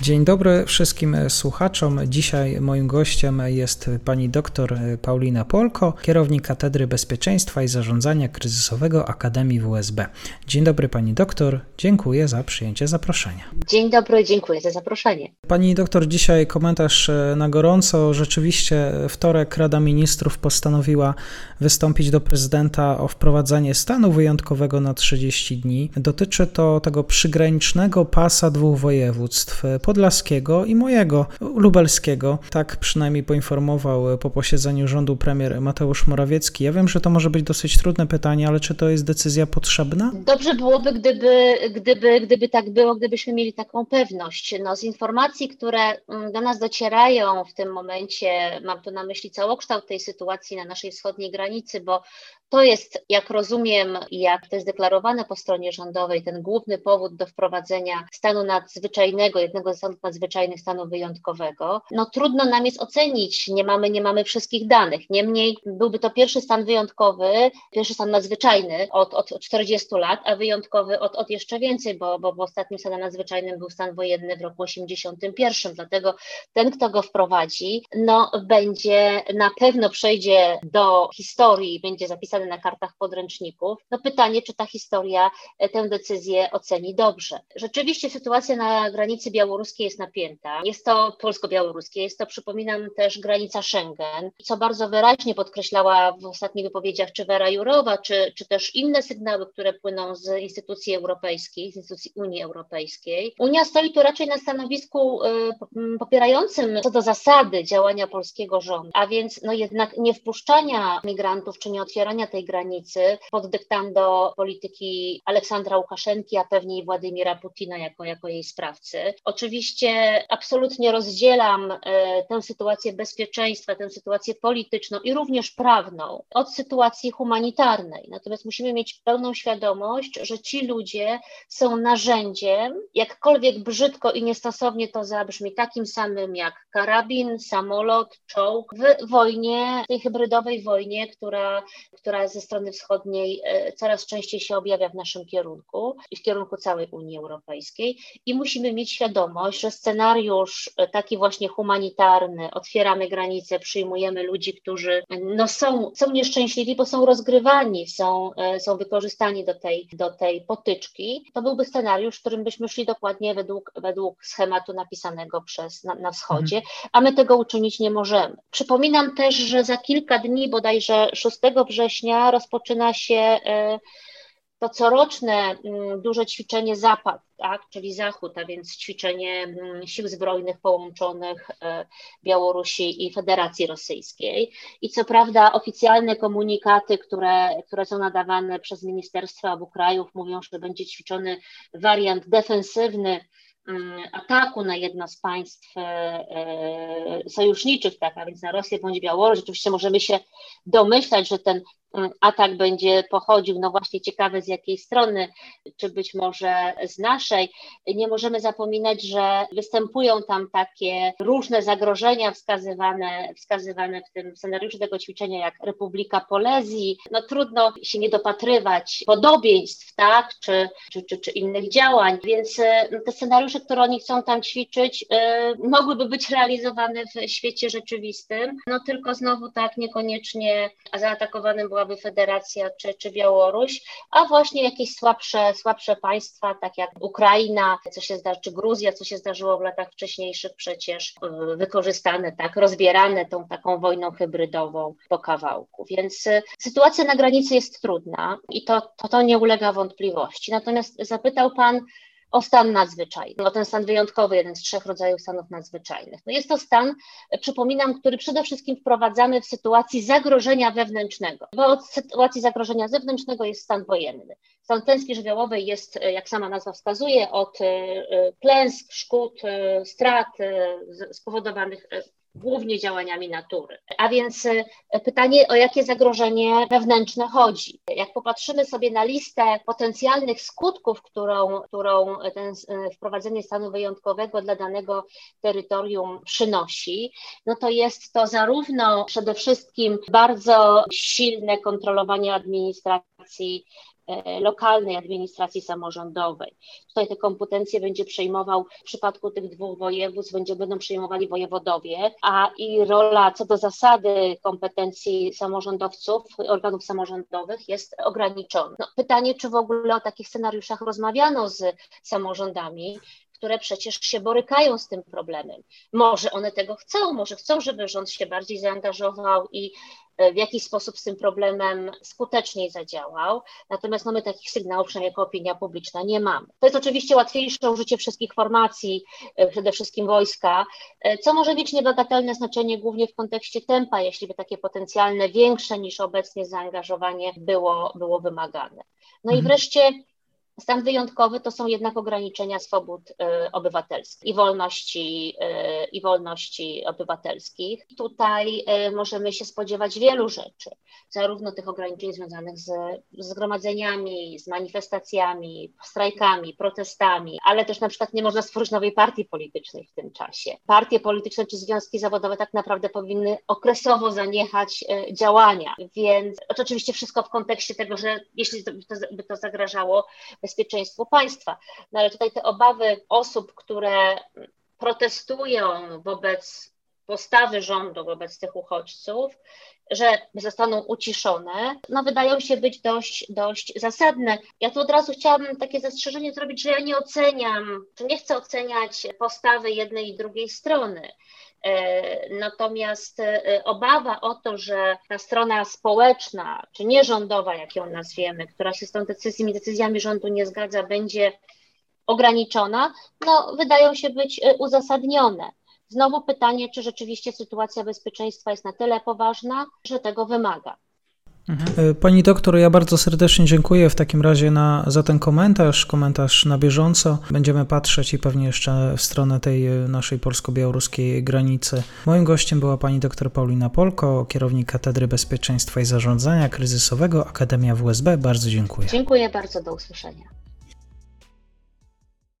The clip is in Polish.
Dzień dobry wszystkim słuchaczom. Dzisiaj moim gościem jest pani dr Paulina Polko, kierownik Katedry Bezpieczeństwa i Zarządzania Kryzysowego Akademii WSB. Dzień dobry pani doktor, dziękuję za przyjęcie zaproszenia. Dzień dobry, dziękuję za zaproszenie. Pani doktor, dzisiaj komentarz na gorąco. Rzeczywiście wtorek Rada Ministrów postanowiła wystąpić do prezydenta o wprowadzenie stanu wyjątkowego na 30 dni. Dotyczy to tego przygranicznego pasa dwóch województw podlaskiego i mojego, lubelskiego. Tak przynajmniej poinformował po posiedzeniu rządu premier Mateusz Morawiecki. Ja wiem, że to może być dosyć trudne pytanie, ale czy to jest decyzja potrzebna? Dobrze byłoby, gdyby, gdyby, gdyby tak było, gdybyśmy mieli taką pewność. No, z informacji, które mm, do nas docierają w tym momencie, mam tu na myśli całokształt tej sytuacji na naszej wschodniej granicy, bo to jest, jak rozumiem, jak to jest deklarowane po stronie rządowej, ten główny powód do wprowadzenia stanu nadzwyczajnego, jednego ze stanów nadzwyczajnych, stanu wyjątkowego. No trudno nam jest ocenić, nie mamy, nie mamy wszystkich danych. Niemniej byłby to pierwszy stan wyjątkowy, pierwszy stan nadzwyczajny od, od 40 lat, a wyjątkowy od, od jeszcze więcej, bo, bo w ostatnim stanem nadzwyczajnym był stan wojenny w roku 81. Dlatego ten, kto go wprowadzi, no będzie na pewno przejdzie do historii, będzie zapisany na kartach podręczników. No pytanie, czy ta historia e, tę decyzję oceni dobrze. Rzeczywiście sytuacja na granicy białoruskiej jest napięta. Jest to polsko-białoruskie, jest to, przypominam, też granica Schengen, co bardzo wyraźnie podkreślała w ostatnich wypowiedziach czy Wera Jurowa, czy, czy też inne sygnały, które płyną z instytucji europejskich, z instytucji Unii Europejskiej. Unia stoi tu raczej na stanowisku y, popierającym co do zasady działania polskiego rządu, a więc no jednak nie wpuszczania migrantów czy nie otwierania tej granicy pod dyktando polityki Aleksandra Łukaszenki, a pewnie i Władimira Putina jako, jako jej sprawcy. Oczywiście absolutnie rozdzielam e, tę sytuację bezpieczeństwa, tę sytuację polityczną i również prawną od sytuacji humanitarnej. Natomiast musimy mieć pełną świadomość, że ci ludzie są narzędziem, jakkolwiek brzydko i niestosownie to zabrzmi, takim samym jak karabin, samolot, czołg w wojnie, tej hybrydowej wojnie, która, która która ze strony wschodniej e, coraz częściej się objawia w naszym kierunku i w kierunku całej Unii Europejskiej. I musimy mieć świadomość, że scenariusz e, taki właśnie humanitarny, otwieramy granice, przyjmujemy ludzi, którzy no są, są nieszczęśliwi, bo są rozgrywani, są, e, są wykorzystani do tej, do tej potyczki, to byłby scenariusz, w którym byśmy szli dokładnie według, według schematu napisanego przez na, na wschodzie, mhm. a my tego uczynić nie możemy. Przypominam też, że za kilka dni, bodajże 6 września, września rozpoczyna się e, to coroczne mm, duże ćwiczenie Zapad, tak, czyli Zachód, a więc ćwiczenie mm, sił zbrojnych połączonych e, Białorusi i Federacji Rosyjskiej. I co prawda oficjalne komunikaty, które, które są nadawane przez ministerstwa obu krajów mówią, że będzie ćwiczony wariant defensywny mm, ataku na jedno z państw e, sojuszniczych, tak, a więc na Rosję bądź Białoruś. Oczywiście możemy się domyślać, że ten atak będzie pochodził, no właśnie ciekawe z jakiej strony, czy być może z naszej. Nie możemy zapominać, że występują tam takie różne zagrożenia wskazywane, wskazywane w tym scenariuszu tego ćwiczenia, jak Republika Polezji. No trudno się nie dopatrywać podobieństw, tak, czy, czy, czy, czy innych działań, więc e, te scenariusze, które oni chcą tam ćwiczyć, yy, mogłyby być realizowane w świecie rzeczywistym, no tylko znowu tak niekoniecznie zaatakowanym była byłaby Federacja czy, czy Białoruś, a właśnie jakieś słabsze, słabsze państwa, tak jak Ukraina, co się zdarzy, czy Gruzja, co się zdarzyło w latach wcześniejszych przecież y, wykorzystane, tak, rozbierane tą taką wojną hybrydową po kawałku. Więc y, sytuacja na granicy jest trudna i to, to, to nie ulega wątpliwości. Natomiast zapytał Pan, o stan nadzwyczajny, o ten stan wyjątkowy, jeden z trzech rodzajów stanów nadzwyczajnych. No jest to stan, przypominam, który przede wszystkim wprowadzamy w sytuacji zagrożenia wewnętrznego, bo od sytuacji zagrożenia zewnętrznego jest stan wojenny. Stan klęski żywiołowej jest, jak sama nazwa wskazuje, od klęsk, szkód, strat spowodowanych głównie działaniami natury. A więc e, pytanie, o jakie zagrożenie wewnętrzne chodzi. Jak popatrzymy sobie na listę potencjalnych skutków, którą, którą ten e, wprowadzenie stanu wyjątkowego dla danego terytorium przynosi, no to jest to zarówno przede wszystkim bardzo silne kontrolowanie administracji E, lokalnej administracji samorządowej. Tutaj te kompetencje będzie przejmował w przypadku tych dwóch województw, będzie, będą przejmowali wojewodowie, a i rola co do zasady kompetencji samorządowców, organów samorządowych jest ograniczona. No, pytanie, czy w ogóle o takich scenariuszach rozmawiano z samorządami, które przecież się borykają z tym problemem. Może one tego chcą, może chcą, żeby rząd się bardziej zaangażował i e, w jakiś sposób z tym problemem skuteczniej zadziałał. Natomiast mamy takich sygnałów, przynajmniej jako opinia publiczna, nie mamy. To jest oczywiście łatwiejsze użycie wszystkich formacji, e, przede wszystkim wojska, e, co może mieć niebagatelne znaczenie głównie w kontekście tempa, jeśli by takie potencjalne, większe niż obecnie zaangażowanie było, było wymagane. No mhm. i wreszcie Stan wyjątkowy to są jednak ograniczenia swobód y, obywatelskich i wolności, y, i wolności obywatelskich. Tutaj y, możemy się spodziewać wielu rzeczy, zarówno tych ograniczeń związanych z zgromadzeniami, z manifestacjami, strajkami, protestami, ale też na przykład nie można stworzyć nowej partii politycznej w tym czasie. Partie polityczne czy związki zawodowe tak naprawdę powinny okresowo zaniechać działania, więc oczywiście wszystko w kontekście tego, że jeśli by to, by to zagrażało bezpieczeństwu państwa. No ale tutaj te obawy osób, które protestują wobec postawy rządu wobec tych uchodźców, że zostaną uciszone, no wydają się być dość, dość zasadne. Ja tu od razu chciałabym takie zastrzeżenie zrobić, że ja nie oceniam, czy nie chcę oceniać postawy jednej i drugiej strony. E, natomiast e, obawa o to, że ta strona społeczna, czy nierządowa, jak ją nazwiemy, która się z tą decyzjami, decyzjami rządu nie zgadza, będzie ograniczona, no, wydają się być e, uzasadnione. Znowu pytanie, czy rzeczywiście sytuacja bezpieczeństwa jest na tyle poważna, że tego wymaga. Mhm. Pani doktor, ja bardzo serdecznie dziękuję w takim razie na, za ten komentarz, komentarz na bieżąco. Będziemy patrzeć i pewnie jeszcze w stronę tej e, naszej polsko-białoruskiej granicy. Moim gościem była pani doktor Paulina Polko, kierownik Katedry Bezpieczeństwa i Zarządzania Kryzysowego Akademia WSB. Bardzo dziękuję. Dziękuję bardzo, do usłyszenia.